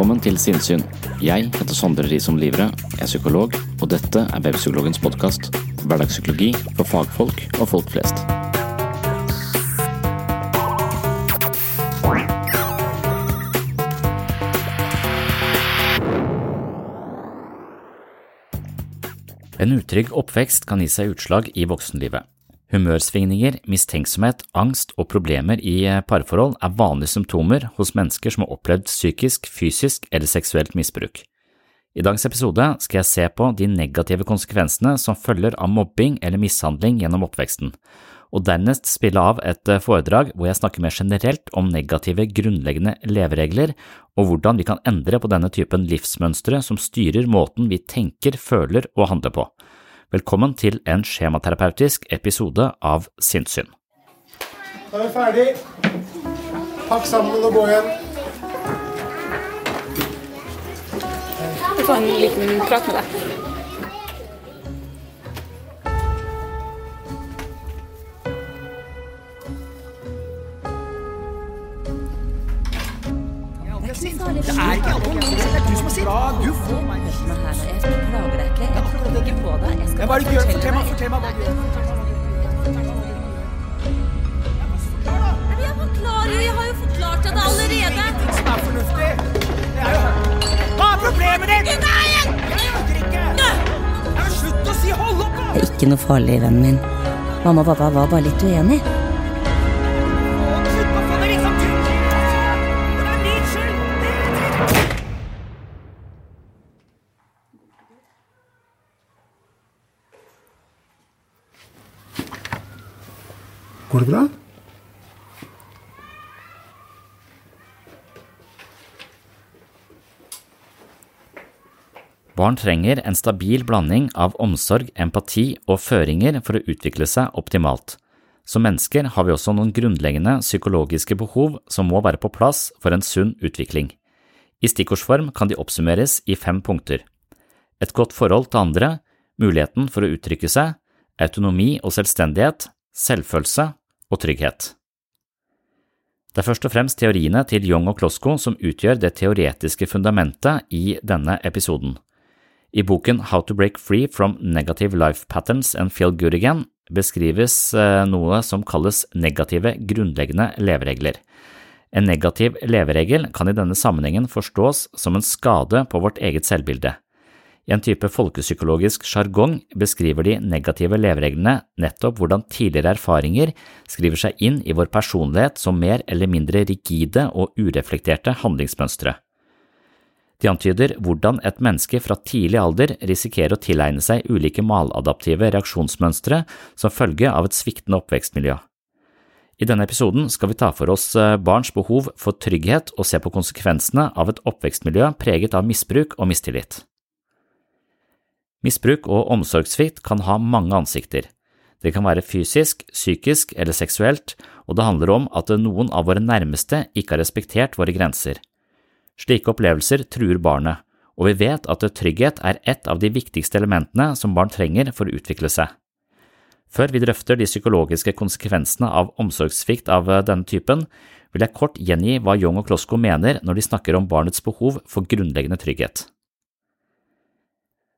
Velkommen til Sinnsyn. Jeg heter Sondre Risom Livre, jeg er psykolog, og dette er Webpsykologens podkast. Hverdagspsykologi for fagfolk og folk flest. En utrygg oppvekst kan gi seg utslag i voksenlivet. Humørsvingninger, mistenksomhet, angst og problemer i parforhold er vanlige symptomer hos mennesker som har opplevd psykisk, fysisk eller seksuelt misbruk. I dagens episode skal jeg se på de negative konsekvensene som følger av mobbing eller mishandling gjennom oppveksten, og dernest spille av et foredrag hvor jeg snakker mer generelt om negative grunnleggende leveregler og hvordan vi kan endre på denne typen livsmønstre som styrer måten vi tenker, føler og handler på. Velkommen til en skjematerapeutisk episode av Sinnssyn. Da er vi ferdig. Pakk sammen og gå igjen. Vi får en liten prat med deg. Det er ikke alvor. Det er du som har sitt. Ja, du får meg. Jeg plager deg ikke. Jeg prøver ikke på deg. Jeg skal bare hva er det? Fortell meg, fortell meg hva du gjør. Jeg forklarer jo, jeg har jo forklart deg det allerede. Ting som er fornuftig. Det er jo Hva er problemet ditt? Nei! Jeg orker ikke. Slutt å si hold opp, da! Det er ikke noe farlig, vennen min. Mamma og pappa var bare litt uenige. Går det bra? Barn trenger en stabil blanding av omsorg, empati og føringer for å utvikle seg optimalt. Som mennesker har vi også noen grunnleggende psykologiske behov som må være på plass for en sunn utvikling. I stikkordsform kan de oppsummeres i fem punkter. Et godt forhold til andre, muligheten for å uttrykke seg, autonomi og selvstendighet, selvfølelse og trygghet. Det er først og fremst teoriene til Young og Klosko som utgjør det teoretiske fundamentet i denne episoden. I boken How to Break Free from Negative Life Patterns and Feel Good Again beskrives eh, noe som kalles negative grunnleggende leveregler. En negativ leveregel kan i denne sammenhengen forstås som en skade på vårt eget selvbilde. I en type folkepsykologisk sjargong beskriver de negative levereglene nettopp hvordan tidligere erfaringer skriver seg inn i vår personlighet som mer eller mindre rigide og ureflekterte handlingsmønstre. De antyder hvordan et menneske fra tidlig alder risikerer å tilegne seg ulike maladaptive reaksjonsmønstre som følge av et sviktende oppvekstmiljø. I denne episoden skal vi ta for oss barns behov for trygghet og se på konsekvensene av et oppvekstmiljø preget av misbruk og mistillit. Misbruk og omsorgssvikt kan ha mange ansikter. Det kan være fysisk, psykisk eller seksuelt, og det handler om at noen av våre nærmeste ikke har respektert våre grenser. Slike opplevelser truer barnet, og vi vet at trygghet er et av de viktigste elementene som barn trenger for å utvikle seg. Før vi drøfter de psykologiske konsekvensene av omsorgssvikt av denne typen, vil jeg kort gjengi hva Young og Klosko mener når de snakker om barnets behov for grunnleggende trygghet.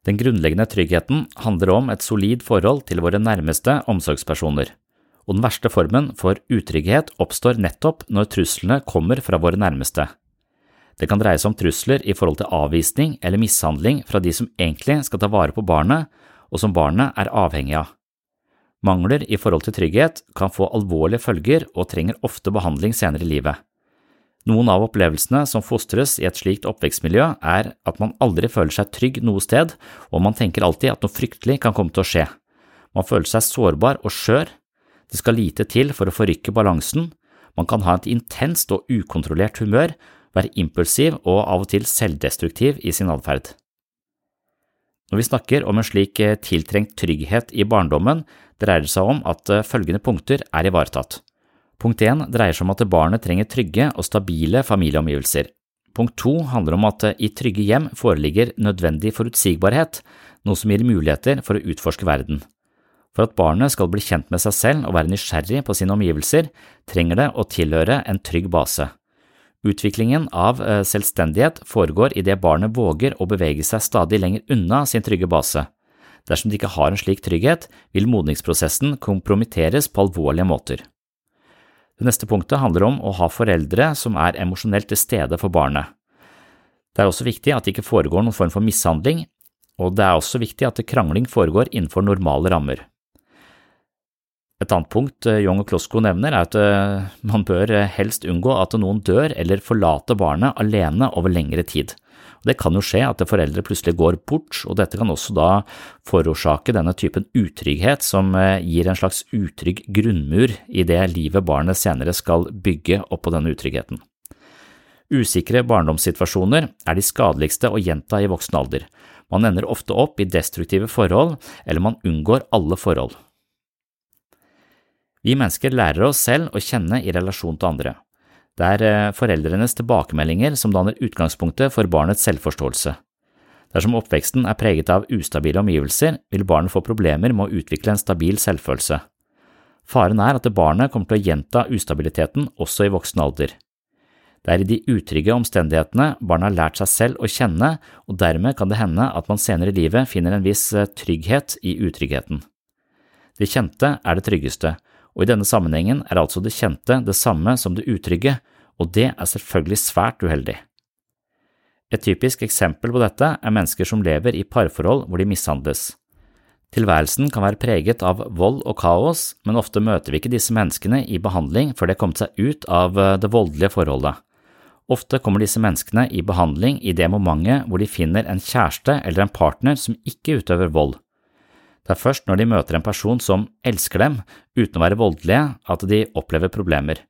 Den grunnleggende tryggheten handler om et solid forhold til våre nærmeste omsorgspersoner, og den verste formen for utrygghet oppstår nettopp når truslene kommer fra våre nærmeste. Det kan dreie seg om trusler i forhold til avvisning eller mishandling fra de som egentlig skal ta vare på barnet, og som barnet er avhengig av. Mangler i forhold til trygghet kan få alvorlige følger og trenger ofte behandling senere i livet. Noen av opplevelsene som fostres i et slikt oppvekstmiljø, er at man aldri føler seg trygg noe sted, og man tenker alltid at noe fryktelig kan komme til å skje. Man føler seg sårbar og skjør, det skal lite til for å forrykke balansen, man kan ha et intenst og ukontrollert humør, være impulsiv og av og til selvdestruktiv i sin atferd. Når vi snakker om en slik eh, tiltrengt trygghet i barndommen, dreier det seg om at eh, følgende punkter er ivaretatt. Punkt 1 dreier seg om at barnet trenger trygge og stabile familieomgivelser. Punkt 2 handler om at i trygge hjem foreligger nødvendig forutsigbarhet, noe som gir muligheter for å utforske verden. For at barnet skal bli kjent med seg selv og være nysgjerrig på sine omgivelser, trenger det å tilhøre en trygg base. Utviklingen av eh, selvstendighet foregår idet barnet våger å bevege seg stadig lenger unna sin trygge base. Dersom de ikke har en slik trygghet, vil modningsprosessen kompromitteres på alvorlige måter. Det neste punktet handler om å ha foreldre som er emosjonelt til stede for barnet. Det er også viktig at det ikke foregår noen form for mishandling, og det er også viktig at krangling foregår innenfor normale rammer. Et annet punkt eh, Young og Klosko nevner, er at eh, man bør eh, helst unngå at noen dør eller forlater barnet alene over lengre tid. Det kan jo skje at foreldre plutselig går bort, og dette kan også da forårsake denne typen utrygghet som eh, gir en slags utrygg grunnmur i det livet barnet senere skal bygge opp på denne utryggheten. Usikre barndomssituasjoner er de skadeligste å gjenta i voksen alder. Man ender ofte opp i destruktive forhold, eller man unngår alle forhold. Vi mennesker lærer oss selv å kjenne i relasjon til andre. Det er eh, foreldrenes tilbakemeldinger som danner utgangspunktet for barnets selvforståelse. Dersom oppveksten er preget av ustabile omgivelser, vil barnet få problemer med å utvikle en stabil selvfølelse. Faren er at barnet kommer til å gjenta ustabiliteten også i voksen alder. Det er i de utrygge omstendighetene barnet har lært seg selv å kjenne, og dermed kan det hende at man senere i livet finner en viss eh, trygghet i utryggheten. Det kjente er det tryggeste, og i denne sammenhengen er altså det kjente det samme som det utrygge, og det er selvfølgelig svært uheldig. Et typisk eksempel på dette er mennesker som lever i parforhold hvor de mishandles. Tilværelsen kan være preget av vold og kaos, men ofte møter vi ikke disse menneskene i behandling før de har kommet seg ut av eh, det voldelige forholdet. Ofte kommer disse menneskene i behandling i det momentet hvor de finner en kjæreste eller en partner som ikke utøver vold. Det er først når de møter en person som elsker dem uten å være voldelige, at de opplever problemer.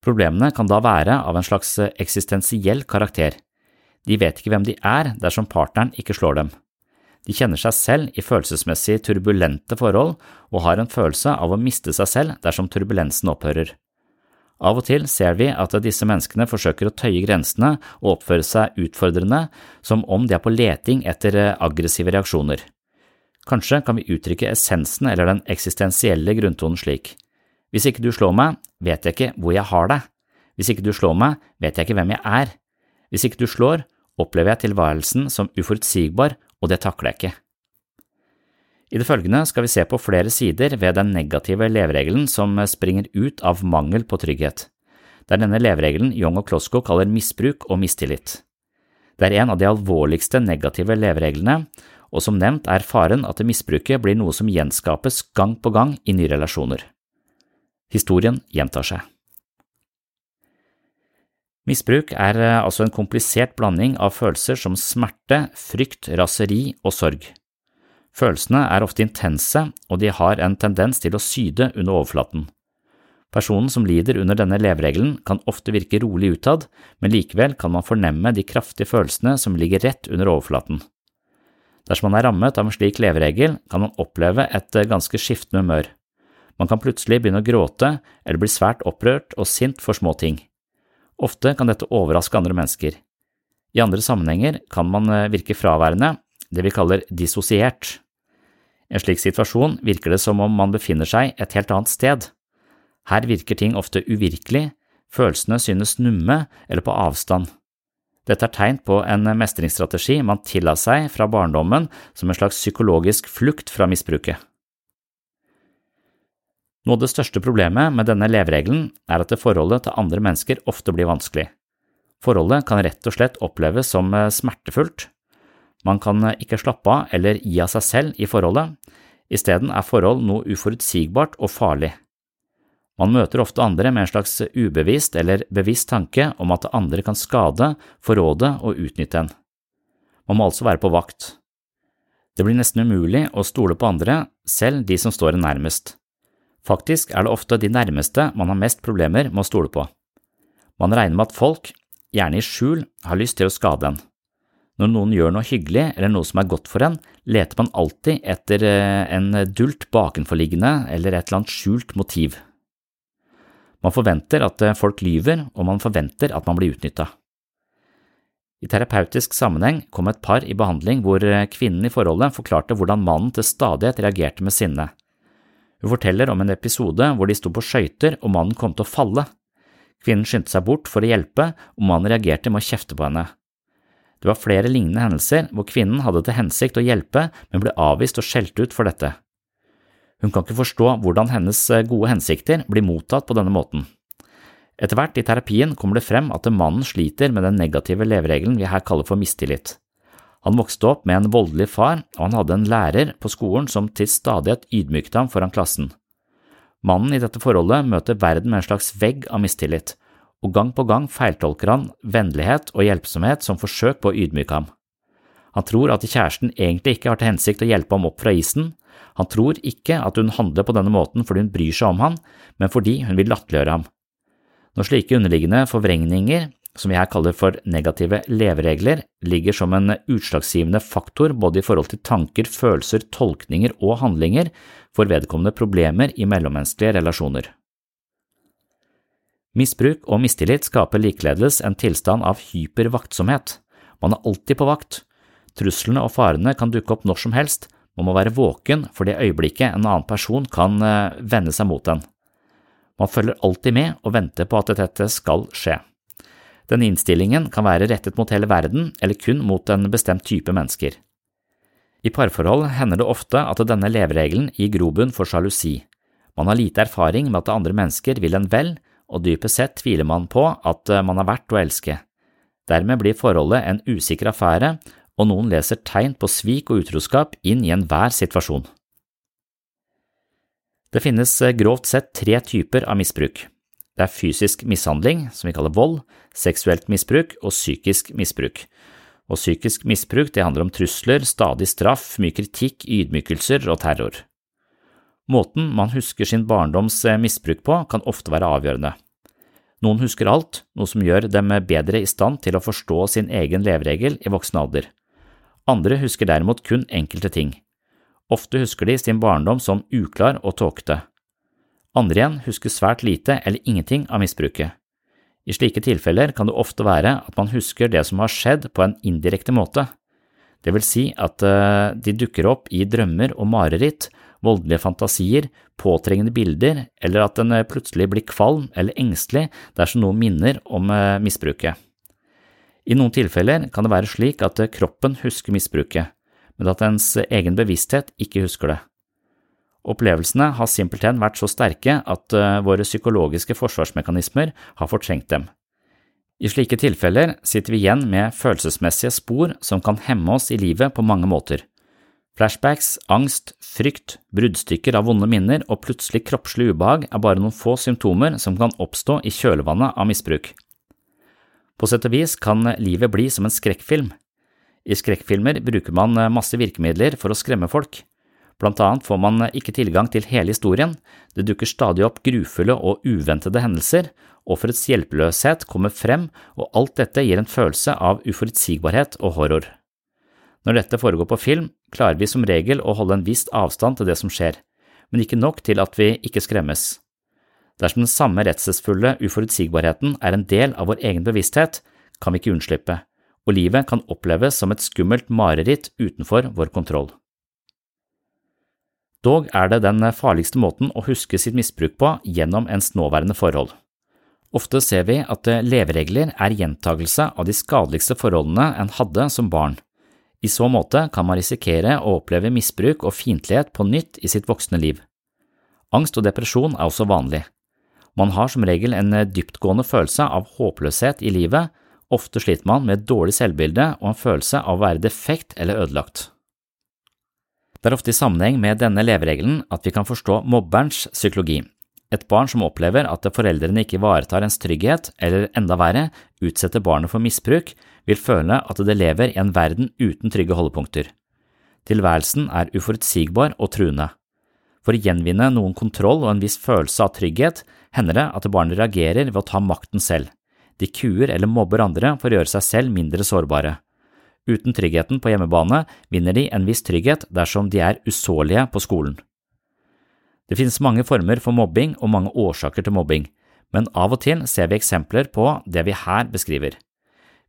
Problemene kan da være av en slags eksistensiell karakter. De vet ikke hvem de er dersom partneren ikke slår dem. De kjenner seg selv i følelsesmessig turbulente forhold og har en følelse av å miste seg selv dersom turbulensen opphører. Av og til ser vi at disse menneskene forsøker å tøye grensene og oppføre seg utfordrende, som om de er på leting etter aggressive reaksjoner. Kanskje kan vi uttrykke essensen eller den eksistensielle grunntonen slik. Hvis ikke du slår meg, vet jeg ikke hvor jeg har deg. Hvis ikke du slår meg, vet jeg ikke hvem jeg er. Hvis ikke du slår, opplever jeg tilværelsen som uforutsigbar, og det takler jeg ikke. I det følgende skal vi se på flere sider ved den negative leveregelen som springer ut av mangel på trygghet. Det er denne leveregelen Young og Klosko kaller misbruk og mistillit. Det er en av de alvorligste negative levereglene, og som nevnt er faren at misbruket blir noe som gjenskapes gang på gang i nye relasjoner. Historien gjentar seg. Misbruk er eh, altså en komplisert blanding av følelser som smerte, frykt, raseri og sorg. Følelsene er ofte intense, og de har en tendens til å syde under overflaten. Personen som lider under denne leveregelen kan ofte virke rolig utad, men likevel kan man fornemme de kraftige følelsene som ligger rett under overflaten. Dersom man er rammet av en slik leveregel, kan man oppleve et ganske skiftende humør. Man kan plutselig begynne å gråte eller bli svært opprørt og sint for små ting. Ofte kan dette overraske andre mennesker. I andre sammenhenger kan man virke fraværende, det vi kaller dissosiert. I en slik situasjon virker det som om man befinner seg et helt annet sted. Her virker ting ofte uvirkelig, følelsene synes numme eller på avstand. Dette er tegn på en mestringsstrategi man tilla seg fra barndommen som en slags psykologisk flukt fra misbruket. Noe av det største problemet med denne leveregelen er at forholdet til andre mennesker ofte blir vanskelig. Forholdet kan rett og slett oppleves som smertefullt. Man kan ikke slappe av eller gi av seg selv i forholdet, isteden er forhold noe uforutsigbart og farlig. Man møter ofte andre med en slags ubevisst eller bevisst tanke om at andre kan skade, forråde og utnytte en. Man må altså være på vakt. Det blir nesten umulig å stole på andre, selv de som står en nærmest. Faktisk er det ofte de nærmeste man har mest problemer med å stole på. Man regner med at folk, gjerne i skjul, har lyst til å skade en. Når noen gjør noe hyggelig eller noe som er godt for en, leter man alltid etter eh, en dult bakenforliggende eller et eller annet skjult motiv. Man forventer at eh, folk lyver, og man forventer at man blir utnytta. I terapeutisk sammenheng kom et par i behandling hvor eh, kvinnen i forholdet forklarte hvordan mannen til stadighet reagerte med sinne. Hun forteller om en episode hvor de sto på skøyter og mannen kom til å falle. Kvinnen skyndte seg bort for å hjelpe, og mannen reagerte med å kjefte på henne. Det var flere lignende hendelser hvor kvinnen hadde til hensikt å hjelpe, men ble avvist og skjelt ut for dette. Hun kan ikke forstå hvordan hennes eh, gode hensikter blir mottatt på denne måten. Etter hvert i terapien kommer det frem at mannen sliter med den negative leveregelen vi her kaller for mistillit. Han vokste opp med en voldelig far, og han hadde en lærer på skolen som til stadighet ydmykte ham foran klassen. Mannen i dette forholdet møter verden med en slags vegg av mistillit, og gang på gang feiltolker han vennlighet og hjelpsomhet som forsøk på å ydmyke ham. Han tror at kjæresten egentlig ikke har til hensikt å hjelpe ham opp fra isen, han tror ikke at hun handler på denne måten fordi hun bryr seg om han, men fordi hun vil latterliggjøre ham. Når slike underliggende forvrengninger, som vi her kaller for negative leveregler, ligger som en utslagsgivende faktor både i forhold til tanker, følelser, tolkninger og handlinger, får vedkommende problemer i mellommenneskelige relasjoner. Misbruk og mistillit skaper likeledes en tilstand av hypervaktsomhet. Man er alltid på vakt. Truslene og farene kan dukke opp når som helst, man må være våken for det øyeblikket en annen person kan eh, vende seg mot en. Man følger alltid med og venter på at dette skal skje. Denne innstillingen kan være rettet mot hele verden eller kun mot en bestemt type mennesker. I parforhold hender det ofte at denne leveregelen gir grobunn for sjalusi. Man har lite erfaring med at andre mennesker vil en vel, og dypest sett tviler man på at eh, man er verdt å elske. Dermed blir forholdet en usikker affære, og noen leser tegn på svik og utroskap inn i enhver situasjon. Det finnes eh, grovt sett tre typer av misbruk. Det er fysisk mishandling, som vi kaller vold, seksuelt misbruk og psykisk misbruk. Og psykisk misbruk det handler om trusler, stadig straff, mye kritikk, ydmykelser og terror. Måten man husker sin barndoms eh, misbruk på, kan ofte være avgjørende. Noen husker alt, noe som gjør dem bedre i stand til å forstå sin egen leveregel i voksen alder. Andre husker derimot kun enkelte ting. Ofte husker de sin barndom som uklar og tåkete. Andre igjen husker svært lite eller ingenting av misbruket. I slike tilfeller kan det ofte være at man husker det som har skjedd på en indirekte måte. Det vil si at eh, de dukker opp i drømmer og mareritt, voldelige fantasier, påtrengende bilder, eller at en plutselig blir kvalm eller engstelig dersom noe minner om eh, misbruket. I noen tilfeller kan det være slik at kroppen husker misbruket, men at ens egen bevissthet ikke husker det. Opplevelsene har simpelthen vært så sterke at eh, våre psykologiske forsvarsmekanismer har fortrengt dem. I slike tilfeller sitter vi igjen med følelsesmessige spor som kan hemme oss i livet på mange måter. Flashbacks, angst, frykt, bruddstykker av vonde minner og plutselig kroppslig ubehag er bare noen få symptomer som kan oppstå i kjølvannet av misbruk. På sett og vis kan livet bli som en skrekkfilm. I skrekkfilmer bruker man masse virkemidler for å skremme folk. Blant annet får man ikke tilgang til hele historien, det dukker stadig opp grufulle og uventede hendelser, offerets hjelpeløshet kommer frem, og alt dette gir en følelse av uforutsigbarhet og horror. Når dette foregår på film, klarer vi som regel å holde en viss avstand til det som skjer, men ikke nok til at vi ikke skremmes. Dersom den samme redselsfulle uforutsigbarheten er en del av vår egen bevissthet, kan vi ikke unnslippe, og livet kan oppleves som et skummelt mareritt utenfor vår kontroll. Dog er det den farligste måten å huske sitt misbruk på gjennom ens nåværende forhold. Ofte ser vi at leveregler er gjentagelse av de skadeligste forholdene en hadde som barn. I så måte kan man risikere å oppleve misbruk og fiendtlighet på nytt i sitt voksne liv. Angst og depresjon er også vanlig. Man har som regel en dyptgående følelse av håpløshet i livet, ofte sliter man med et dårlig selvbilde og en følelse av å være defekt eller ødelagt. Det er ofte i sammenheng med denne leveregelen at vi kan forstå mobberens psykologi. Et barn som opplever at foreldrene ikke ivaretar ens trygghet, eller enda verre, utsetter barnet for misbruk, vil føle at det lever i en verden uten trygge holdepunkter. Tilværelsen er uforutsigbar og truende. For å gjenvinne noen kontroll og en viss følelse av trygghet hender det at barnet reagerer ved å ta makten selv. De kuer eller mobber andre for å gjøre seg selv mindre sårbare. Uten tryggheten på hjemmebane vinner de en viss trygghet dersom de er usårlige på skolen. Det finnes mange former for mobbing og mange årsaker til mobbing, men av og til ser vi eksempler på det vi her beskriver.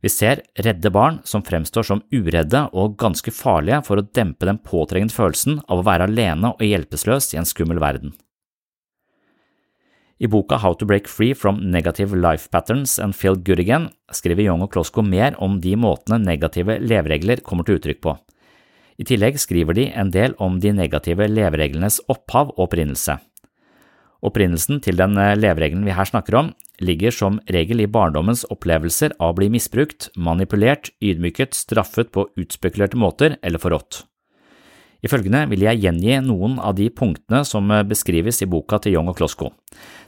Vi ser redde barn som fremstår som uredde og ganske farlige for å dempe den påtrengende følelsen av å være alene og hjelpeløs i en skummel verden. I boka How to Break Free from Negative Life Patterns and Feel Good Again skriver Young og Klosko mer om de måtene negative leveregler kommer til uttrykk på. I tillegg skriver de en del om de negative levereglenes opphav og opprinnelse. Opprinnelsen til den leveregelen vi her snakker om, ligger som regel i barndommens opplevelser av å bli misbrukt, manipulert, ydmyket, straffet på utspekulerte måter eller forrådt. I følgende vil jeg gjengi noen av de punktene som beskrives i boka til Young og Klosko.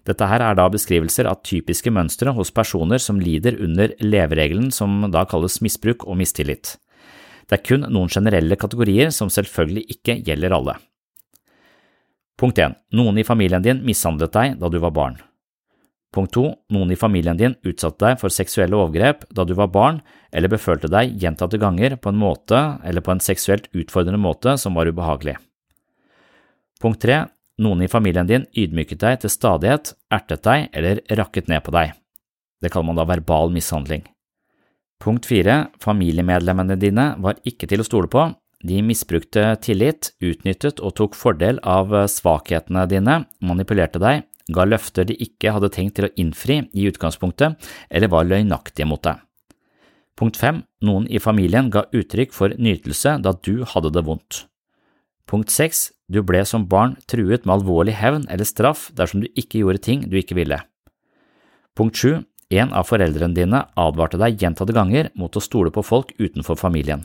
Dette her er da beskrivelser av typiske mønstre hos personer som lider under leveregelen som da kalles misbruk og mistillit. Det er kun noen generelle kategorier som selvfølgelig ikke gjelder alle. Punkt 1. Noen i familien din mishandlet deg da du var barn. Punkt 2. Noen i familien din utsatte deg for seksuelle overgrep da du var barn eller befølte deg gjentatte ganger på en måte eller på en seksuelt utfordrende måte som var ubehagelig. Punkt 3. Noen i familien din ydmyket deg til stadighet, ertet deg eller rakket ned på deg. Det kaller man da verbal mishandling. Punkt 4. Familiemedlemmene dine var ikke til å stole på, de misbrukte tillit, utnyttet og tok fordel av svakhetene dine, manipulerte deg, ga løfter de ikke hadde tenkt til å innfri i utgangspunktet, eller var løgnaktige mot deg. Punkt 5. Noen i familien ga uttrykk for nytelse da du hadde det vondt. Punkt 6. Du ble som barn truet med alvorlig hevn eller straff dersom du ikke gjorde ting du ikke ville. Punkt 7. En av foreldrene dine advarte deg gjentatte ganger mot å stole på folk utenfor familien.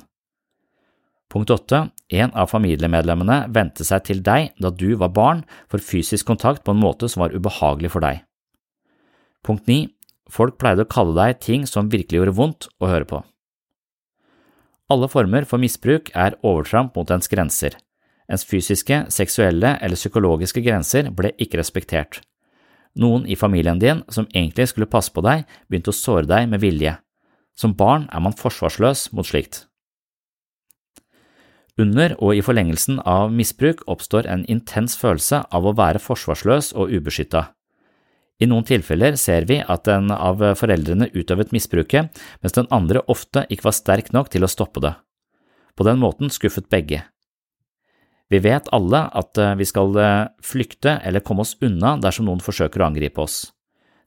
Punkt 8. En av familiemedlemmene vendte seg til deg da du var barn for fysisk kontakt på en måte som var ubehagelig for deg. Punkt 9. Folk pleide å kalle deg ting som virkelig gjorde vondt å høre på. Alle former for misbruk er overtramp mot ens grenser. Ens fysiske, seksuelle eller psykologiske grenser ble ikke respektert. Noen i familien din som egentlig skulle passe på deg, begynte å såre deg med vilje. Som barn er man forsvarsløs mot slikt. Under og i forlengelsen av misbruk oppstår en intens følelse av å være forsvarsløs og ubeskytta. I noen tilfeller ser vi at en av foreldrene utøvet misbruket, mens den andre ofte ikke var sterk nok til å stoppe det. På den måten skuffet begge. Vi vet alle at vi skal flykte eller komme oss unna dersom noen forsøker å angripe oss.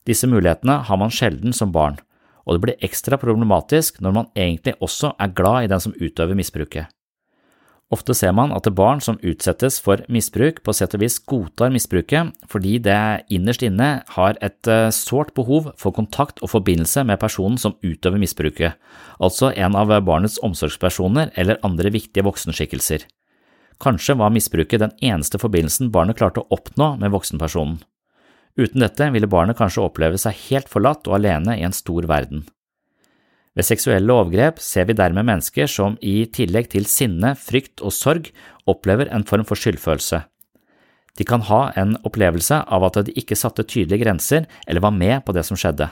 Disse mulighetene har man sjelden som barn, og det blir ekstra problematisk når man egentlig også er glad i den som utøver misbruket. Ofte ser man at barn som utsettes for misbruk, på sett og vis godtar misbruket fordi det innerst inne har et sårt behov for kontakt og forbindelse med personen som utøver misbruket, altså en av barnets omsorgspersoner eller andre viktige voksenskikkelser. Kanskje var misbruket den eneste forbindelsen barnet klarte å oppnå med voksenpersonen. Uten dette ville barnet kanskje oppleve seg helt forlatt og alene i en stor verden. Ved seksuelle overgrep ser vi dermed mennesker som i tillegg til sinne, frykt og sorg opplever en form for skyldfølelse. De kan ha en opplevelse av at de ikke satte tydelige grenser eller var med på det som skjedde.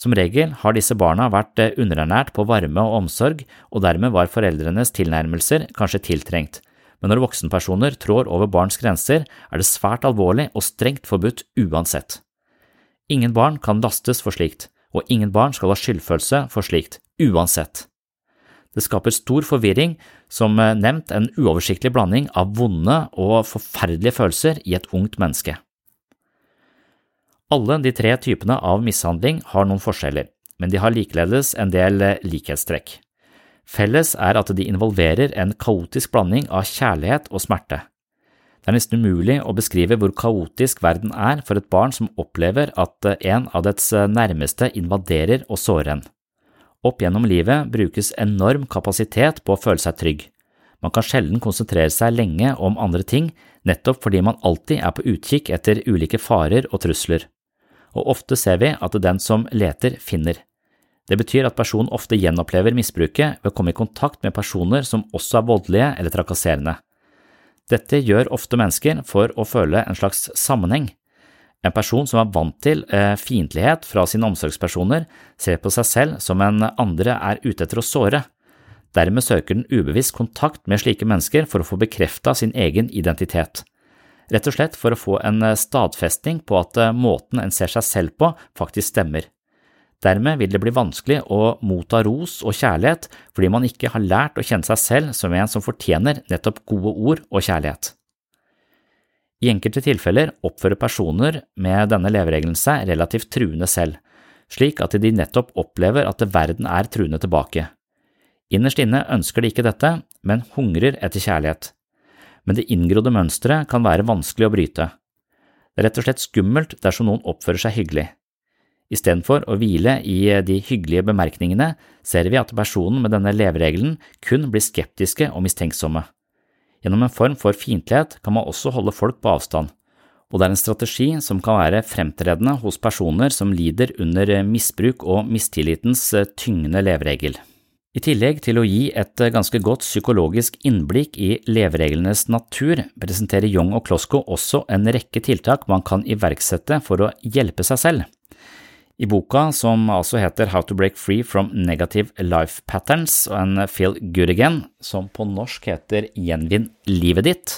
Som regel har disse barna vært eh, underernært på varme og omsorg, og dermed var foreldrenes tilnærmelser kanskje tiltrengt, men når voksenpersoner trår over barns grenser, er det svært alvorlig og strengt forbudt uansett. Ingen barn kan lastes for slikt, og ingen barn skal ha skyldfølelse for slikt, uansett. Det skaper stor forvirring, som eh, nevnt en uoversiktlig blanding av vonde og forferdelige følelser i et ungt menneske. Alle de tre typene av mishandling har noen forskjeller, men de har likeledes en del eh, likhetstrekk. Felles er at de involverer en kaotisk blanding av kjærlighet og smerte. Det er nesten umulig å beskrive hvor kaotisk verden er for et barn som opplever at eh, en av dets eh, nærmeste invaderer og sårer en. Opp gjennom livet brukes enorm kapasitet på å føle seg trygg. Man kan sjelden konsentrere seg lenge om andre ting, nettopp fordi man alltid er på utkikk etter ulike farer og trusler og ofte ser vi at den som leter, finner. Det betyr at personen ofte gjenopplever misbruket ved å komme i kontakt med personer som også er voldelige eller trakasserende. Dette gjør ofte mennesker for å føle en slags sammenheng. En person som er vant til eh, fiendtlighet fra sine omsorgspersoner, ser på seg selv som en andre er ute etter å såre. Dermed søker den ubevisst kontakt med slike mennesker for å få bekrefta sin egen identitet rett og slett for å få en eh, stadfesting på at eh, måten en ser seg selv på, faktisk stemmer. Dermed vil det bli vanskelig å motta ros og kjærlighet fordi man ikke har lært å kjenne seg selv som en som fortjener nettopp gode ord og kjærlighet. I enkelte tilfeller oppfører personer med denne leveregelen seg relativt truende selv, slik at de nettopp opplever at verden er truende tilbake. Innerst inne ønsker de ikke dette, men hungrer etter kjærlighet men det inngrodde mønsteret kan være vanskelig å bryte. Det er rett og slett skummelt dersom noen oppfører seg hyggelig. Istedenfor å hvile i de hyggelige bemerkningene, ser vi at personen med denne leveregelen kun blir skeptiske og mistenksomme. Gjennom en form for fiendtlighet kan man også holde folk på avstand, og det er en strategi som kan være fremtredende hos personer som lider under misbruk og mistillitens tyngende leveregel. I tillegg til å gi et ganske godt psykologisk innblikk i levereglenes natur, presenterer Young og Klosko også en rekke tiltak man kan iverksette for å hjelpe seg selv. I boka, som altså heter How to Break Free from Negative Life Patterns og en Feel Good som på norsk heter Gjenvinn livet ditt,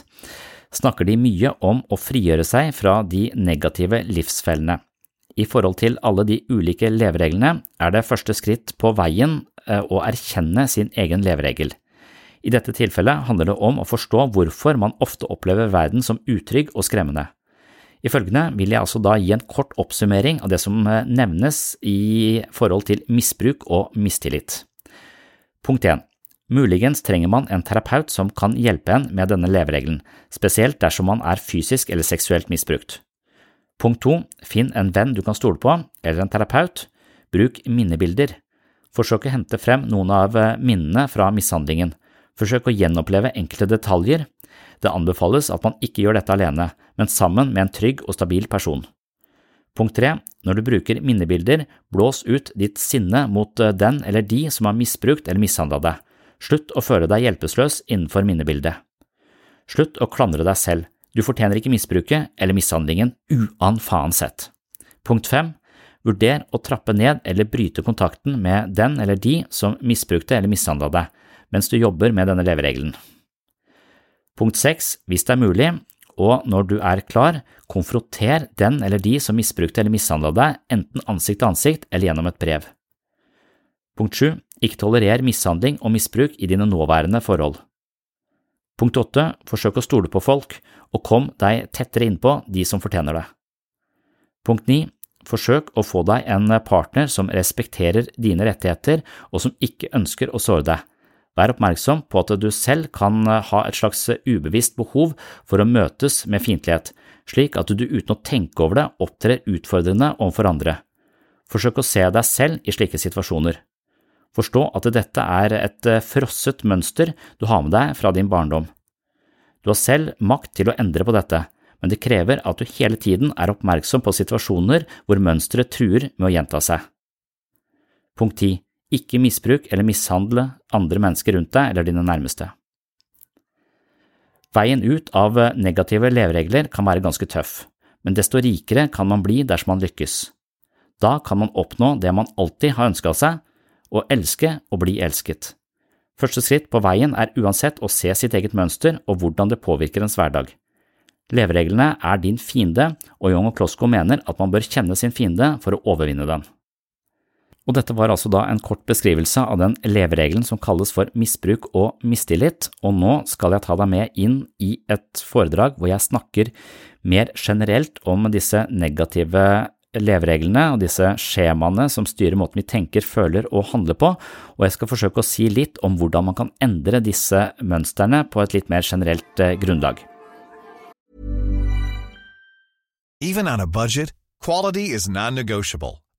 snakker de mye om å frigjøre seg fra de negative livsfellene. I forhold til alle de ulike levereglene er det første skritt på veien Eh, å erkjenne sin egen leveregel. I dette tilfellet handler det om å forstå hvorfor man ofte opplever verden som utrygg og skremmende. I følgende vil jeg altså da gi en kort oppsummering av det som eh, nevnes i forhold til misbruk og mistillit. Punkt 1. Muligens trenger man en terapeut som kan hjelpe en med denne leveregelen, spesielt dersom man er fysisk eller seksuelt misbrukt. Punkt 2. Finn en venn du kan stole på, eller en terapeut. Bruk minnebilder. Forsøk å hente frem noen av eh, minnene fra mishandlingen. Forsøk å gjenoppleve enkelte detaljer. Det anbefales at man ikke gjør dette alene, men sammen med en trygg og stabil person. Punkt 3. Når du bruker minnebilder, blås ut ditt sinne mot eh, den eller de som har misbrukt eller mishandla deg. Slutt å føle deg hjelpeløs innenfor minnebildet. Slutt å klandre deg selv. Du fortjener ikke misbruket eller mishandlingen sett. Punkt 5. Vurder å trappe ned eller bryte kontakten med den eller de som misbrukte eller mishandla deg, mens du jobber med denne leveregelen. Punkt 6. Hvis det er mulig, og når du er klar, konfronter den eller de som misbrukte eller mishandla deg, enten ansikt til ansikt eller gjennom et brev. Punkt 7. Ikke tolerer mishandling og misbruk i dine nåværende forhold. Punkt 8. Forsøk å stole på folk, og kom deg tettere innpå de som fortjener det. Punkt 9. Forsøk å få deg en partner som respekterer dine rettigheter og som ikke ønsker å såre deg. Vær oppmerksom på at du selv kan ha et slags ubevisst behov for å møtes med fiendtlighet, slik at du uten å tenke over det opptrer utfordrende overfor andre. Forsøk å se deg selv i slike situasjoner. Forstå at dette er et frosset mønster du har med deg fra din barndom. Du har selv makt til å endre på dette men det krever at du hele tiden er oppmerksom på situasjoner hvor mønsteret truer med å gjenta seg. Punkt 10. Ikke misbruk eller mishandle andre mennesker rundt deg eller dine nærmeste. Veien ut av negative leveregler kan være ganske tøff, men desto rikere kan man bli dersom man lykkes. Da kan man oppnå det man alltid har ønska seg, å elske og bli elsket. Første skritt på veien er uansett å se sitt eget mønster og hvordan det påvirker ens hverdag. Levereglene er din fiende, og Young og Klosko mener at man bør kjenne sin fiende for å overvinne den. Og dette var altså da en kort beskrivelse av den leveregelen som kalles for misbruk og mistillit, og nå skal jeg ta deg med inn i et foredrag hvor jeg snakker mer generelt om disse negative levereglene og disse skjemaene som styrer måten vi tenker, føler og handler på, og jeg skal forsøke å si litt om hvordan man kan endre disse mønstrene på et litt mer generelt eh, grunnlag. Even on a budget.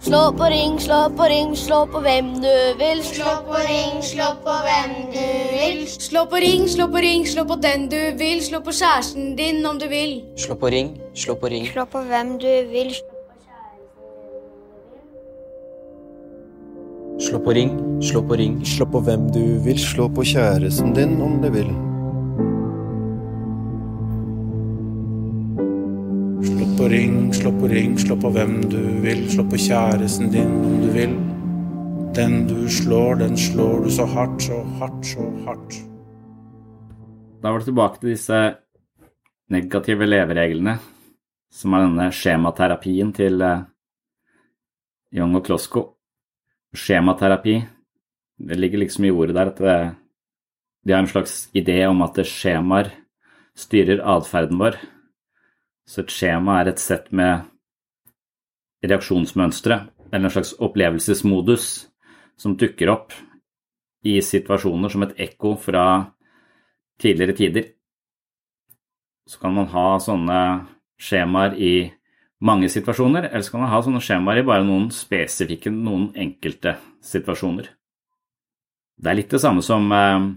Slå på ring, slå på ring, slå på hvem du vil. Slå på ring, slå på hvem du vil. Slå på ring, slå på ring, slå på den du vil. Slå på kjæresten din om du vil. Slå på ring, slå på ring. Slå på hvem du vil. Slå på ring, slå på ring. Slå på hvem du vil. Slå på kjæresten din om du vil. Ring, slå på ring, slå på hvem du vil. Slå på kjæresten din om du vil. Den du slår, den slår du så hardt, så hardt, så hardt. Da var det tilbake til disse negative levereglene, som er denne skjematerapien til eh, Young og Klosko. Skjematerapi, det ligger liksom i ordet der at det, de har en slags idé om at skjemaer styrer atferden vår. Så et skjema er et sett med reaksjonsmønstre, eller en slags opplevelsesmodus, som dukker opp i situasjoner som et ekko fra tidligere tider. Så kan man ha sånne skjemaer i mange situasjoner, eller så kan man ha sånne skjemaer i bare noen spesifikke, noen enkelte situasjoner. Det er litt det samme som eh,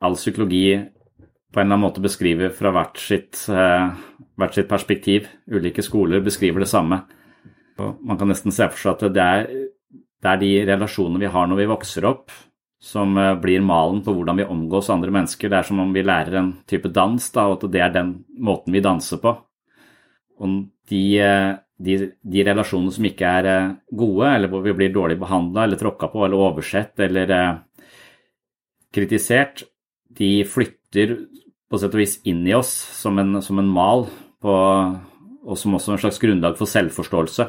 all psykologi på en eller annen måte beskriver fra hvert sitt, eh, hvert sitt perspektiv. Ulike skoler beskriver det samme. Og man kan nesten se for seg at det er, det er de relasjonene vi har når vi vokser opp, som eh, blir malen på hvordan vi omgås andre mennesker. Det er som om vi lærer en type dans, da, og at det er den måten vi danser på. Og de, eh, de, de relasjonene som ikke er gode, eller hvor vi blir dårlig behandla eller tråkka på eller oversett eller kritisert, de flytter på sett og vis inn i oss som en, som en mal, på, og som også en slags grunnlag for selvforståelse.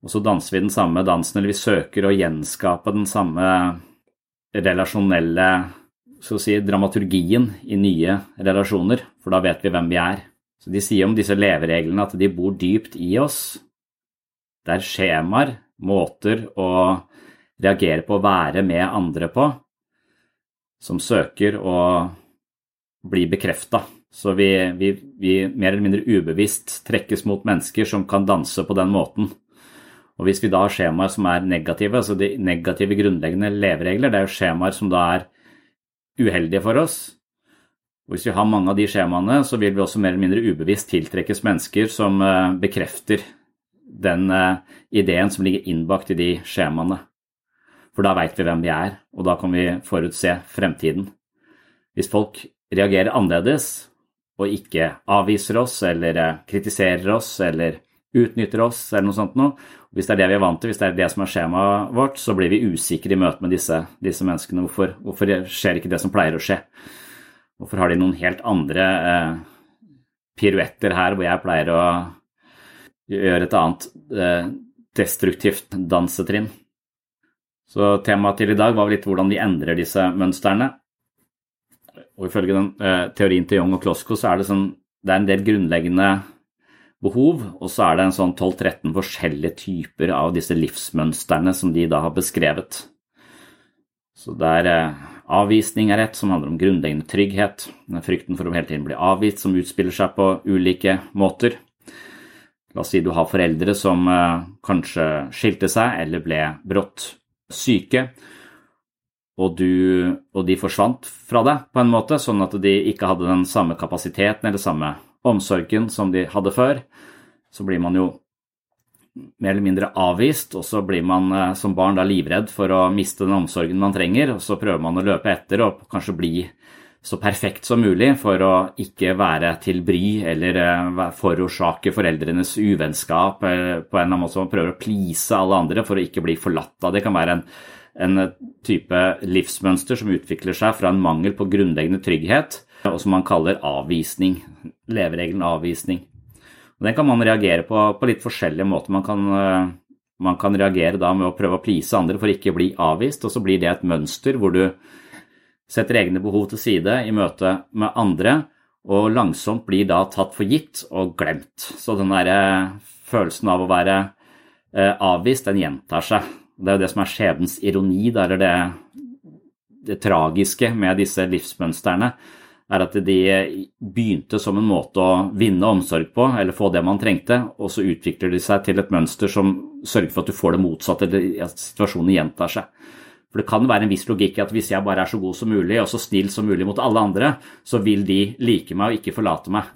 Og så danser vi den samme dansen, eller vi søker å gjenskape den samme relasjonelle si, dramaturgien i nye relasjoner, for da vet vi hvem vi er. Så De sier om disse levereglene at de bor dypt i oss. Det er skjemaer, måter å reagere på, være med andre på, som søker å bli bekrefta. Så vi, vi, vi, mer eller mindre ubevisst trekkes mot mennesker som kan danse på den måten. Og hvis vi da har skjemaer som er negative, altså de negative grunnleggende leveregler, det er jo skjemaer som da er uheldige for oss. Og hvis vi har mange av de skjemaene, så vil vi også mer eller mindre ubevisst tiltrekkes mennesker som eh, bekrefter den eh, ideen som ligger innbakt i de skjemaene. For da veit vi hvem vi er, og da kan vi forutse fremtiden. hvis folk reagerer annerledes og ikke avviser oss eller eh, kritiserer oss eller utnytter oss eller noe sånt noe, hvis det er det vi er vant til, hvis det er det som er skjemaet vårt, så blir vi usikre i møte med disse, disse menneskene. Hvorfor, hvorfor, skjer ikke det som pleier å skje? Hvorfor har de noen helt andre eh, piruetter her hvor jeg pleier å gjøre et annet eh, destruktivt dansetrinn? Så temaet til i dag var litt hvordan vi endrer disse mønstrene. Og ifølge den eh, teorien til Young og Klosko så er det, sånn, det er en del grunnleggende behov, og så er det en sånn 12-13 forskjellige typer av disse livsmønstrene som de da har beskrevet. Så det er eh, avvisning er et som handler om grunnleggende trygghet, frykten for å hele tiden bli avvist som utspiller seg på ulike måter. La oss si du har foreldre som eh, kanskje skilte seg eller ble brått syke, og, du, og de forsvant fra deg på en måte, sånn at de ikke hadde den samme kapasiteten eller samme omsorgen som de hadde før, så blir man jo mer eller mindre avvist, og så blir man eh, som barn da livredd for å miste den omsorgen man trenger, og så prøver man å løpe etter og kanskje bli så perfekt som mulig for å ikke være til bry eller eh, forårsake foreldrenes uvennskap eh, på en eller annen måte. Man prøver å please alle andre for å ikke bli forlatt av. Det kan være en, en type livsmønster som utvikler seg fra en mangel på grunnleggende trygghet og som man kaller avvisning. Leveregelen avvisning. Og den kan man reagere på på litt forskjellige måter. Man kan, eh, man kan reagere da med å prøve å please andre for ikke å bli avvist, og så blir det et mønster hvor du setter egne behov til side i møte med andre, og langsomt blir da tatt for gitt og glemt. Så den der følelsen av å være eh, avvist, den gjentar seg. Det er jo det som er skjebnens ironi, det er det, det tragiske med disse livsmønstrene er at de begynte som en måte å vinne omsorg på, eller få det man trengte, og så utvikler de seg til et mønster som sørger for at du får det motsatte, eller at situasjonen gjentar seg. For det kan være en viss logikk i at hvis jeg bare er så god som mulig og så snill som mulig mot alle andre, så vil de like meg og ikke forlate meg.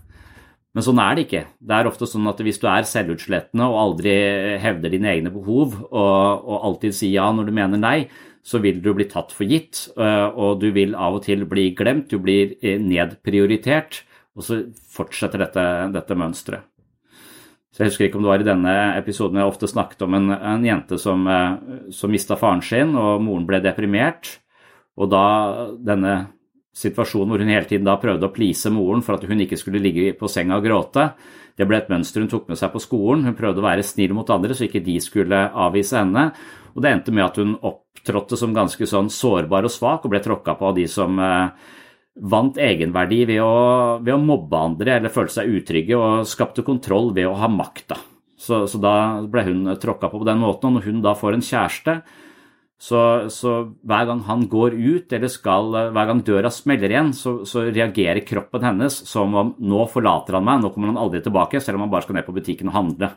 Men sånn er det ikke. Det er ofte sånn at hvis du er selvutslettende og aldri hevder dine egne behov, og, og alltid sier ja når du mener nei, så vil du bli tatt for gitt, eh, og du vil av og til bli glemt, du blir eh, nedprioritert, og så fortsetter dette, dette mønsteret. Så Jeg husker ikke om det var i denne episoden jeg ofte snakket om en, en jente som, eh, som mista faren sin, og moren ble deprimert. Og da denne situasjonen hvor hun hele tiden da prøvde å please moren for at hun ikke skulle ligge på senga og gråte, det ble et mønster hun tok med seg på skolen. Hun prøvde å være snill mot andre så ikke de skulle avvise henne. Og det endte med at hun opptrådte som ganske sånn sårbar og svak og ble tråkka på av de som eh, vant egenverdi ved å, ved å, mobbe andre eller føle seg utrygge og skapte kontroll ved å ha makta. Så, så da ble hun tråkka på på den måten, og når hun da får en kjæreste, så, så, hver gang han går ut, eller skal, hver gang døra smeller igjen, så, så, reagerer kroppen hennes som om nå forlater han meg, nå kommer han aldri tilbake, selv om han bare skal ned på butikken og handle.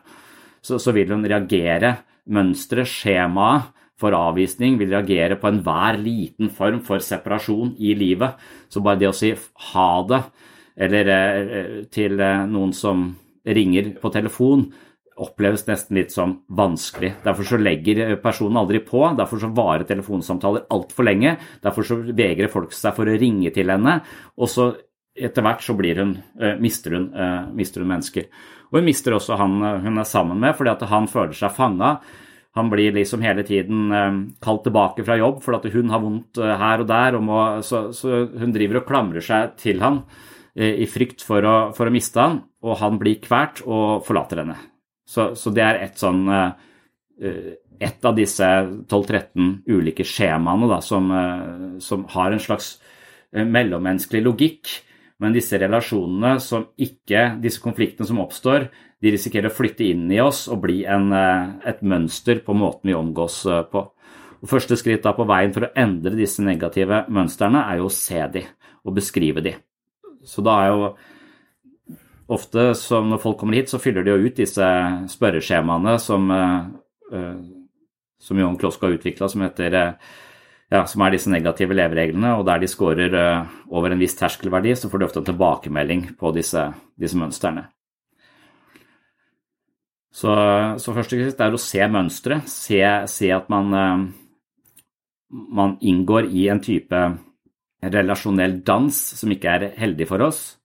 Så, vil hun reagere. Mønsteret, skjemaet for avvisning vil reagere på enhver liten form for separasjon i livet. Så bare det å si ha det, eller eh, til eh, noen som ringer på telefon, oppleves nesten litt som vanskelig. Derfor så legger personen aldri på, derfor så varer telefonsamtaler altfor lenge. Derfor så vegrer folk seg for å ringe til henne, og så etter hvert så hun, mister, hun, mister, hun, mennesker. Og hun mister også han hun er sammen med, fordi han føler seg fanga. Han blir liksom hele tiden kalt tilbake fra jobb fordi at hun har vondt her og der, og må, så, så, hun driver og klamrer seg til han i frykt for å, for å miste han, og han blir kvært og forlater henne. Så, så det er et sånn Et av disse 12-13 ulike skjemaene da, som, som, har en slags mellommenneskelig logikk. Men disse relasjonene som ikke, disse konfliktene som oppstår, de risikerer å flytte inn i oss og bli en, et mønster på måten vi omgås på. Og Første skritt da på veien for å endre disse negative mønstrene er jo å se de og beskrive de. Så da er jo ofte som når folk kommer hit, så fyller de jo ut disse spørreskjemaene som, uh, som Johan Klosko har utvikla, som, uh, ja, som er disse negative levereglene. Og der de scorer uh, over en viss terskelverdi, så får de ofte en tilbakemelding på disse, disse mønstrene. Så, så og fremst er å se mønstre, se, se, at man, man inngår i en type relasjonell dans som ikke er heldig for oss.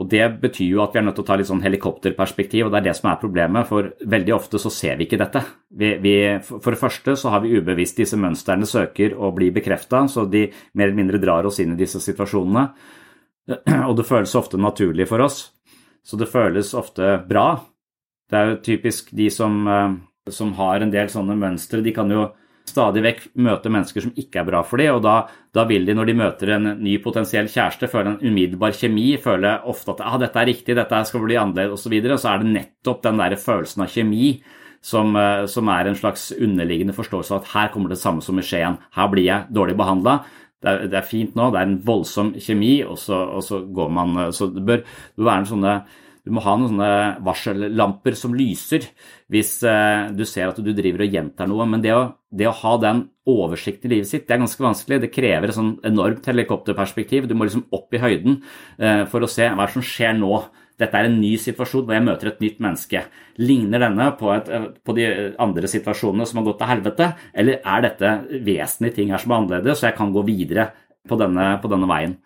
Og Det betyr jo at vi er nødt til å ta litt sånn helikopterperspektiv, og det er det som er problemet. For veldig ofte så ser vi ikke dette. Vi, vi, for det første så har vi ubevisst disse mønstrene søker å bli bekrefta, så de mer eller mindre drar oss inn i disse situasjonene. Og det føles ofte naturlig for oss, så det føles ofte bra. Det er jo typisk de som, eh, som har en del sånne mønstre, de kan jo stadig vekk møte mennesker som ikke er bra for dem, og da, da, vil de, når de møter en ny potensiell kjæreste, føle en umiddelbar kjemi, føle ofte at ah, dette er riktig, dette skal bli annerledes osv. Så, videre. så er det nettopp den der følelsen av kjemi som, eh, som, er en slags underliggende forståelse av at her kommer det samme som i Skien, her blir jeg dårlig behandla. Det, det er, fint nå, det er en voldsom kjemi, og så, og så går man eh, Så det bør, det bør være en sånne du må ha noen sånne varsellamper som lyser hvis eh, du ser at du driver og gjentar noe. Men det å, det å ha den oversikten i livet sitt, det er ganske vanskelig. Det krever et sånn enormt helikopterperspektiv. Du må liksom opp i høyden eh, for å se hva som skjer nå. Dette er en ny situasjon hvor jeg møter et nytt menneske. Ligner denne på, et, eh, på de andre situasjonene som har gått til helvete, eller er dette vesentlige ting her som er annerledes, så jeg kan gå videre på denne, på denne veien?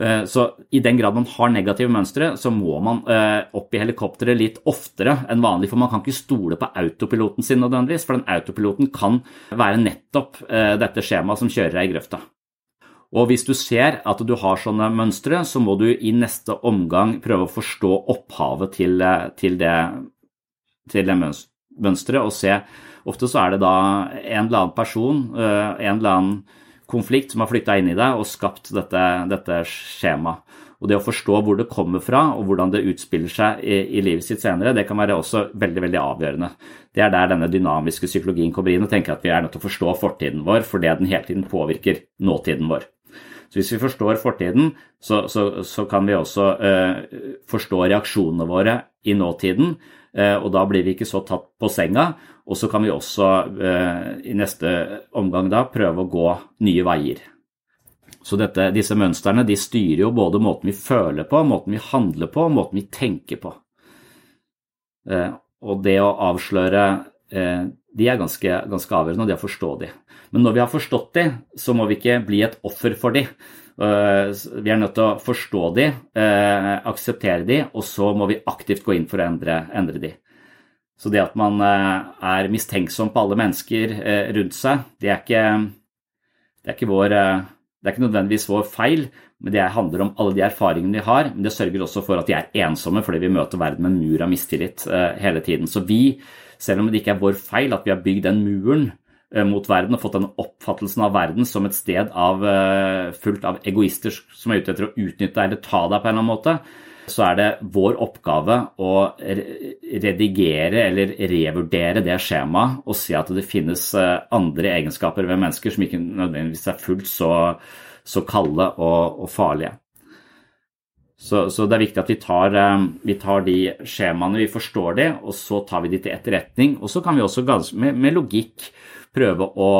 Eh, så i den grad man har negative mønstre, så må man eh, opp i helikopteret litt oftere enn vanlig. For man kan ikke stole på autopiloten sin nødvendigvis, for den autopiloten kan være nettopp eh, dette skjemaet som kjører deg i grøfta. Og hvis du ser at du har sånne mønstre, så må du i neste omgang prøve å forstå opphavet til, til det, til det mønsteret og se Ofte så er det da en eller annen person, en eller annen konflikt som har flytta inn i deg og skapt dette, dette skjemaet. Og det å forstå hvor det kommer fra og hvordan det utspiller seg i, i, livet sitt senere, det kan være også veldig veldig avgjørende. Det er der denne dynamiske psykologien kommer inn og tenker at vi er nødt til å forstå fortiden vår fordi den hele tiden påvirker nåtiden vår. Så Hvis vi forstår fortiden, så, så, så kan vi også uh, forstå reaksjonene våre i nåtiden, og da blir vi ikke så tatt på senga, og så kan vi også eh, i neste omgang da prøve å gå nye veier. Så dette, disse mønstrene de styrer jo både måten vi føler på, måten vi handler på, måten vi tenker på. Eh, og det å avsløre eh, de er ganske, ganske avgjørende, og det å forstå de. Men når vi har forstått de, så må vi ikke bli et offer for de. Vi er nødt til å forstå de, akseptere de, og så må vi aktivt gå inn for å endre, endre de. Så det at man eh, er mistenksom på alle mennesker eh, rundt seg, det er ikke, det er ikke, vår, eh, det er ikke nødvendigvis vår feil, men det handler om alle de erfaringene de har. Men det sørger også for at de er ensomme fordi vi møter verden med en mur av mistillit hele tiden. Så vi, selv om det ikke er vår feil at vi har bygd den muren mot verden og fått den oppfattelsen av verden som et sted av, fullt av egoister som er ute etter å utnytte deg eller ta deg på en eller annen måte, så er det vår oppgave å redigere eller revurdere det skjemaet og si at det finnes eh, andre egenskaper ved mennesker som ikke nødvendigvis er fullt så, så kalde og, og farlige. Så, så, det er viktig at vi tar, eh, vi tar, de skjemaene, vi forstår de, og så tar vi de til etterretning. Og så kan vi også med, med logikk prøve å,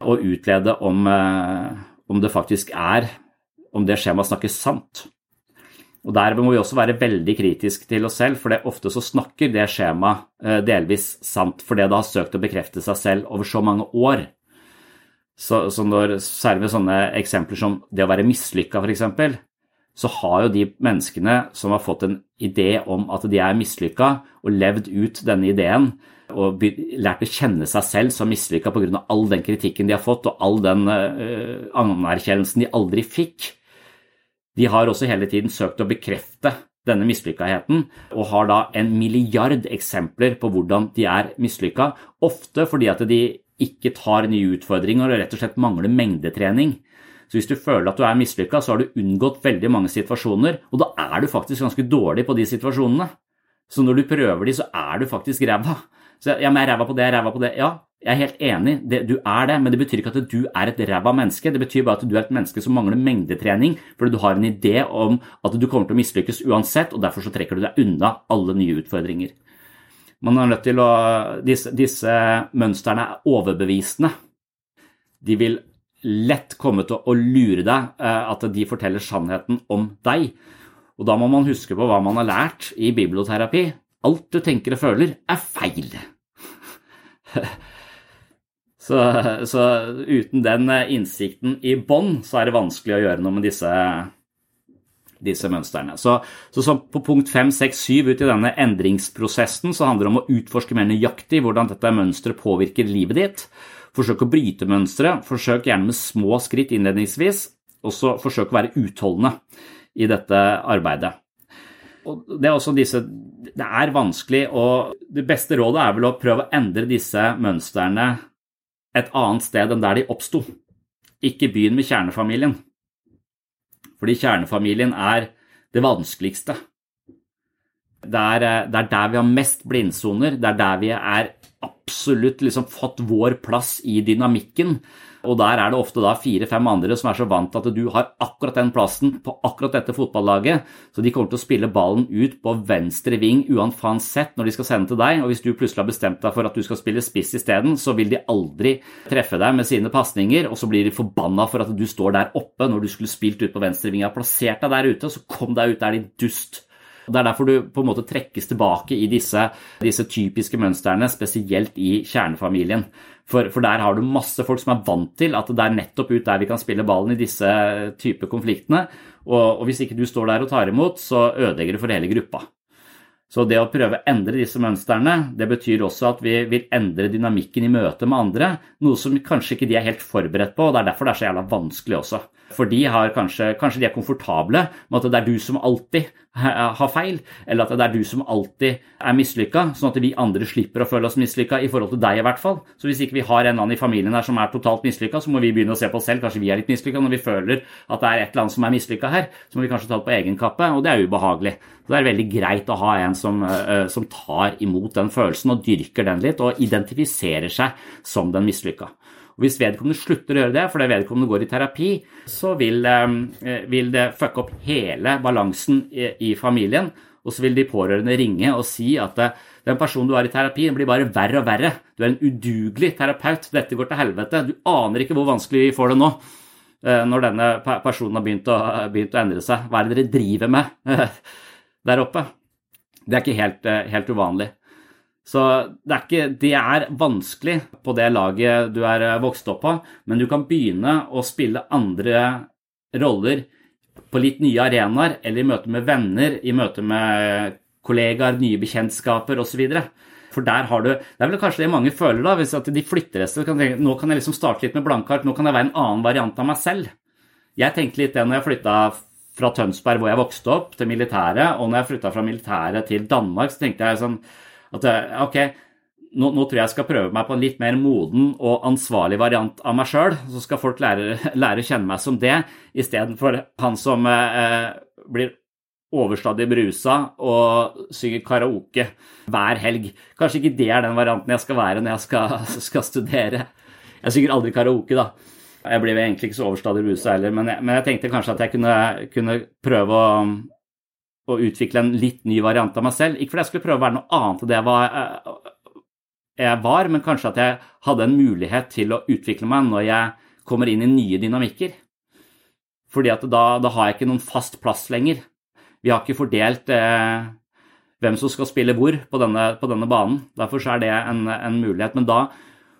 å utlede om, eh, om det faktisk er om det skjemaet snakker sant. Og Der må vi også være veldig kritiske til oss selv, for det ofte så snakker det skjemaet eh, delvis sant fordi det har søkt å bekrefte seg selv over så mange år. Så, så når, Særlig med sånne eksempler som det å være mislykka, f.eks., så har jo de menneskene som har fått en idé om at de er mislykka, og levd ut denne ideen, og lært å kjenne seg selv som mislykka pga. all den kritikken de har fått, og all den uh, anerkjennelsen de aldri fikk, de har også hele tiden søkt å bekrefte denne mislykkaheten, og har da en milliard eksempler på hvordan de er mislykka, ofte fordi at de ikke tar nye utfordringer og rett og slett mangler mengdetrening. Så hvis du føler at du er mislykka, så har du unngått veldig mange situasjoner, og da er du faktisk ganske dårlig på de situasjonene. Så når du prøver de, så er du faktisk ræva. Så ja, men jeg er ræva på det, jeg ræva på det. Ja, jeg er helt enig, det, du er det, men det betyr ikke at du er et ræva menneske. Det betyr bare at du er et menneske som mangler mengdetrening, fordi du har en idé om at du kommer til å mislykkes uansett, og derfor så trekker du deg unna alle nye utfordringer. Man er nødt til å, disse, disse mønstrene er overbevisende. De vil lett komme til å lure deg, eh, at de forteller sannheten om deg. Og da må man huske på hva man har lært i biblioterapi. Alt du tenker og føler, er feil. Så, så uten den innsikten i bånn, så er det vanskelig å gjøre noe med disse, disse mønstrene. Så, så, på punkt 5, 6, 7 ut i denne endringsprosessen så handler det om å utforske mer nøyaktig hvordan dette mønsteret påvirker livet ditt. Forsøk å bryte mønsteret. Forsøk gjerne med små skritt innledningsvis. Og så forsøk å være utholdende i dette arbeidet. Og det er også disse Det er vanskelig, og det beste rådet er vel å prøve å endre disse mønstrene et annet sted enn der de oppsto. Ikke begynn med kjernefamilien, fordi kjernefamilien er det vanskeligste. Det er, det er der vi har mest blindsoner, det er der vi er absolutt liksom fått vår plass i dynamikken. Og der er det ofte da fire-fem andre som er så vant til at du har akkurat den plassen på akkurat dette fotballaget, så de kommer til å spille ballen ut på venstre ving uansett når de skal sende til deg. Og hvis du plutselig har bestemt deg for at du skal spille spiss isteden, så vil de aldri treffe deg med sine pasninger, og så blir de forbanna for at du står der oppe når du skulle spilt ut på venstre ving. Jeg har plassert deg der ute, så kom deg ut der, din dust. Det er derfor du på en måte trekkes tilbake i disse, disse typiske mønstrene, spesielt i kjernefamilien. For, for, der har du masse folk som er vant til at det er nettopp ut der vi kan spille ballen i disse type konfliktene. Og, og hvis ikke du står der og tar imot, så ødelegger det for hele gruppa. Så det å prøve å endre disse mønstrene, det betyr også at vi vil endre dynamikken i møte med andre, noe som kanskje ikke de er helt forberedt på, og det er derfor det er så jævla vanskelig også. For de har kanskje, kanskje de er komfortable med at det er du som alltid har feil, eller at det er du som alltid er mislykka, sånn at vi andre slipper å føle oss mislykka i forhold til deg i hvert fall. Så hvis ikke vi har en annen i familien her som er totalt mislykka, så må vi begynne å se på oss selv, kanskje vi er litt mislykka. Når vi føler at det er et eller annet som er mislykka her, så må vi kanskje ta det på egen kappe, og det er ubehagelig. Så det er veldig greit å ha en som, uh, som tar imot den følelsen og dyrker den litt, og identifiserer seg som den mislykka. Og Hvis vedkommende slutter å gjøre det fordi vedkommende går i terapi, så vil, eh, vil det fucke opp hele balansen i, i, familien. Og så vil de pårørende ringe og si at eh, den personen du har i terapi, blir bare verre og verre. Du er en udugelig terapeut. Dette går til helvete. Du aner ikke hvor vanskelig vi får det nå. Eh, når denne personen har begynt å, begynt å endre seg. Hva er det dere driver med der oppe? Det er ikke helt, helt uvanlig. Så det er, ikke, det er vanskelig på det laget du er eh, vokst opp på, men du kan begynne å spille andre roller på litt nye arenaer, eller i møte med venner, i møte med kollegaer, nye bekjentskaper osv. For der har du Det er vel kanskje det mange føler, da, hvis at de flytter et sted. Nå kan jeg liksom starte litt med blanke ark, nå kan jeg være en annen variant av meg selv. Jeg tenkte litt det når jeg flytta fra Tønsberg, hvor jeg vokste opp, til militæret, og når jeg flytta fra militæret til Danmark, så tenkte jeg sånn at ok, nå, nå, tror jeg jeg skal prøve meg på en litt mer moden og ansvarlig variant av meg sjøl. Så skal folk lære, lære, å kjenne meg som det, istedenfor han som eh, blir overstadig brusa og synger karaoke hver helg. Kanskje ikke det er den varianten jeg skal være når jeg skal, skal studere. Jeg synger aldri karaoke, da. Jeg blir egentlig ikke så overstadig brusa heller, men jeg, men jeg, tenkte kanskje at jeg kunne, kunne prøve å å utvikle en litt ny variant av meg selv. Ikke fordi jeg skulle prøve å være noe annet enn det jeg var, eh, jeg var, men kanskje at jeg hadde en mulighet til å utvikle meg når jeg kommer inn i nye dynamikker. Fordi at da, da har jeg ikke noen fast plass lenger. Vi har ikke fordelt eh, hvem som skal spille hvor på denne, på denne banen. Derfor er det en, en, mulighet. Men da,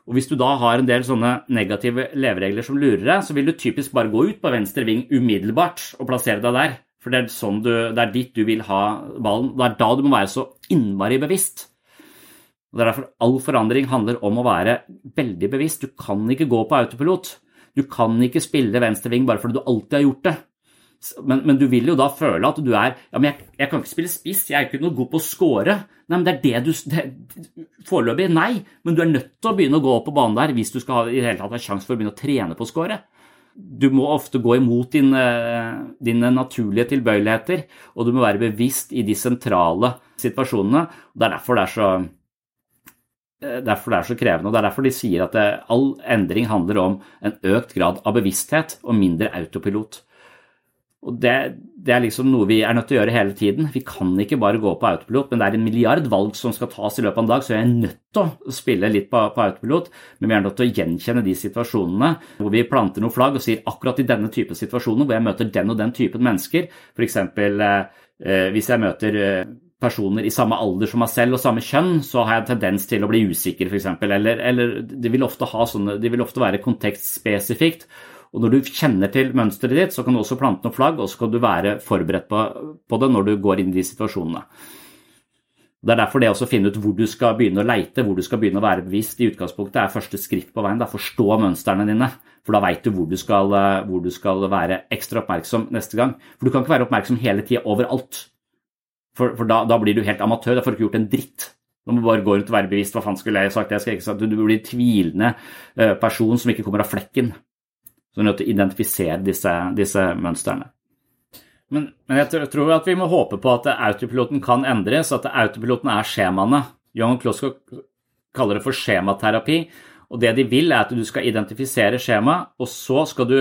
og hvis du da har en del sånne negative leveregler som lurer deg, så vil du typisk bare gå ut på venstre ving umiddelbart og plassere deg der. For det er, sånn du, det er dit du vil ha ballen. Det er da du må være så innmari bevisst. Det er derfor all forandring handler om å være veldig bevisst. Du kan ikke gå på autopilot. Du kan ikke spille venstreving bare fordi du alltid har gjort det. Men, men, du vil jo da føle at du er Ja, men jeg, jeg kan ikke spille spiss, jeg er ikke noe god på å score. Nei, men det er det du Foreløpig nei, men du er nødt til å begynne å gå på banen der hvis du skal ha, i det hele tatt ha sjanse for å begynne å trene på å score du må ofte gå imot dine, dine, naturlige tilbøyeligheter, og du må være bevisst i de sentrale situasjonene. Det er derfor det er så, derfor det er så krevende, og det er derfor de sier at det, all endring handler om en økt grad av bevissthet og mindre autopilot. Og det, det, er liksom noe vi er nødt til å gjøre hele tiden. Vi kan ikke bare gå på autopilot, men det er en milliard valg som skal tas i løpet av en dag, så jeg er nødt til å spille litt på, på autopilot. Men vi er nødt til å gjenkjenne de situasjonene hvor vi planter noen flagg og sier akkurat i denne type situasjoner hvor jeg møter den og den typen mennesker, f.eks. Eh, hvis jeg møter eh, personer i samme alder som meg selv og samme kjønn, så har jeg en tendens til å bli usikker, f.eks. Eller, eller det vil ofte ha sånne, det vil ofte være kontekstspesifikt. Og når du kjenner til mønsteret ditt, så kan du også plante noen flagg, og så kan du være forberedt på, på det når du går inn i de situasjonene. Det er derfor det å finne ut hvor du skal begynne å leite, hvor du skal begynne å være bevisst, i utgangspunktet er første skritt på veien. Da. Forstå mønstrene dine, for da veit du hvor du, skal, hvor du skal være ekstra oppmerksom neste gang. For du kan ikke være oppmerksom hele tida overalt. For, for da, da, blir du helt amatør. Da får du ikke gjort en dritt. Du må bare gå rundt og være bevisst. Hva faen skulle jeg sagt? Jeg skal ikke sagt. Du blir en tvilende uh, person som ikke kommer av flekken. Du er nødt til å identifisere disse, disse mønstrene. Men, men, jeg tror at vi må håpe på at autopiloten kan endres, at autopiloten er skjemaene. Johan Klosko kaller det for skjematerapi. Og det de vil, er at du skal identifisere skjema, og så skal du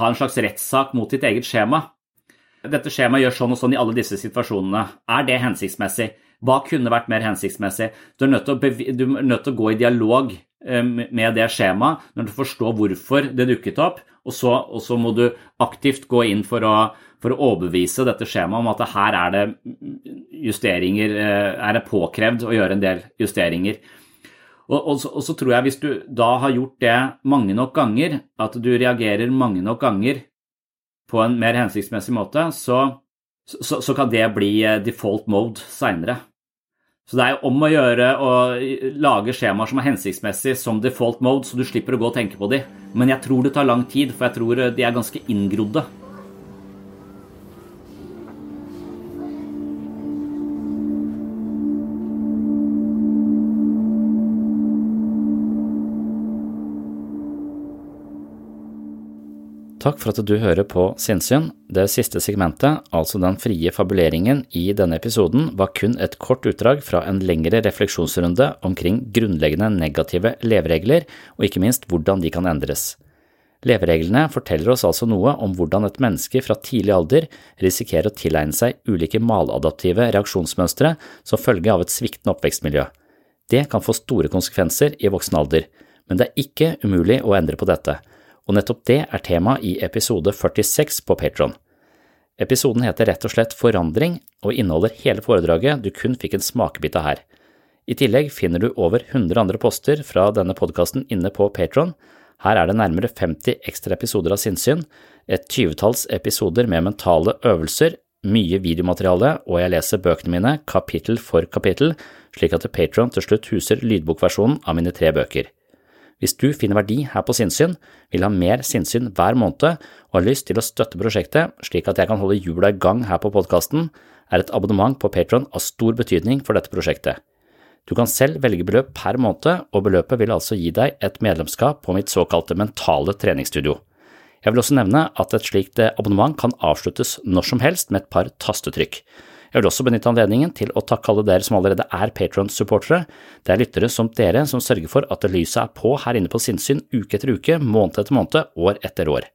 ha en slags rettssak mot ditt eget skjema. Dette skjemaet gjør sånn og sånn i alle disse situasjonene. Er det hensiktsmessig? Hva kunne vært mer hensiktsmessig? Du er nødt til å, nødt til å gå i dialog med det skjemaet når du forstår hvorfor det dukket opp, og så, og så må du aktivt gå inn for å, for å, overbevise dette skjemaet om at her er det justeringer, eh, er det påkrevd å gjøre en del justeringer. Og, og, så, og så tror jeg hvis du da har gjort det mange nok ganger, at du reagerer mange nok ganger på en mer hensiktsmessig måte, så, så, så kan det bli eh, default mode seinere. Så det er om å gjøre å lage skjemaer som er hensiktsmessig som default mode, så du slipper å gå og tenke på de. Men jeg tror det tar lang tid, for jeg tror de er ganske inngrodde. Takk for at du hører på Sinnsyn. Det siste segmentet, altså den frie fabuleringen i denne episoden, var kun et kort utdrag fra en lengre refleksjonsrunde omkring grunnleggende negative leveregler, og ikke minst hvordan de kan endres. Levereglene forteller oss altså noe om hvordan et menneske fra tidlig alder risikerer å tilegne seg ulike maladaptive reaksjonsmønstre som følge av et sviktende oppvekstmiljø. Det kan få store konsekvenser i voksen alder, men det er ikke umulig å endre på dette og nettopp det er tema i episode 46 på Patron. Episoden heter rett og slett Forandring og inneholder hele foredraget du kun fikk en smakebit av her. I tillegg finner du over 100 andre poster fra denne podkasten inne på Patron. Her er det nærmere 50 ekstra episoder av sinnssyn, et tyvetalls episoder med mentale øvelser, mye videomateriale, og jeg leser bøkene mine kapittel for kapittel, slik at Patron til slutt huser lydbokversjonen av mine tre bøker. Hvis du finner verdi her på sinnssyn, vil ha mer sinnssyn hver måned og har lyst til å støtte prosjektet slik at jeg kan holde hjula i gang her på podkasten, er et abonnement på Patron av stor betydning for dette prosjektet. Du kan selv velge beløp per måned, og beløpet vil altså gi deg et medlemskap på mitt såkalte mentale treningsstudio. Jeg vil også nevne at et slikt abonnement kan avsluttes når som helst med et par tastetrykk. Jeg vil også benytte anledningen til å takke alle dere som allerede er Patron-supportere. Det er lyttere som dere som sørger for at lyset er på her inne på sinnssyn uke etter uke, måned etter måned, år etter år.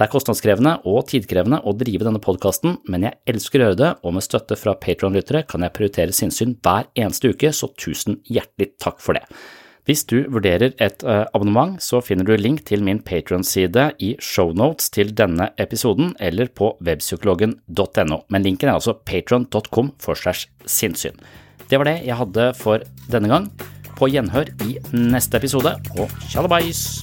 Det er kostnadskrevende og tidkrevende å drive denne podkasten, men jeg elsker å gjøre det, og med støtte fra Patron-lyttere kan jeg prioritere sinnssyn hver eneste uke, så tusen hjertelig takk for det. Hvis du vurderer et uh, abonnement, så finner du link til min Patron-side i shownotes til denne episoden eller på webpsykologen.no, men linken er altså patron.com for segs sinnssyn. Det var det jeg hadde for denne gang. På gjenhør i neste episode, og tjallabais!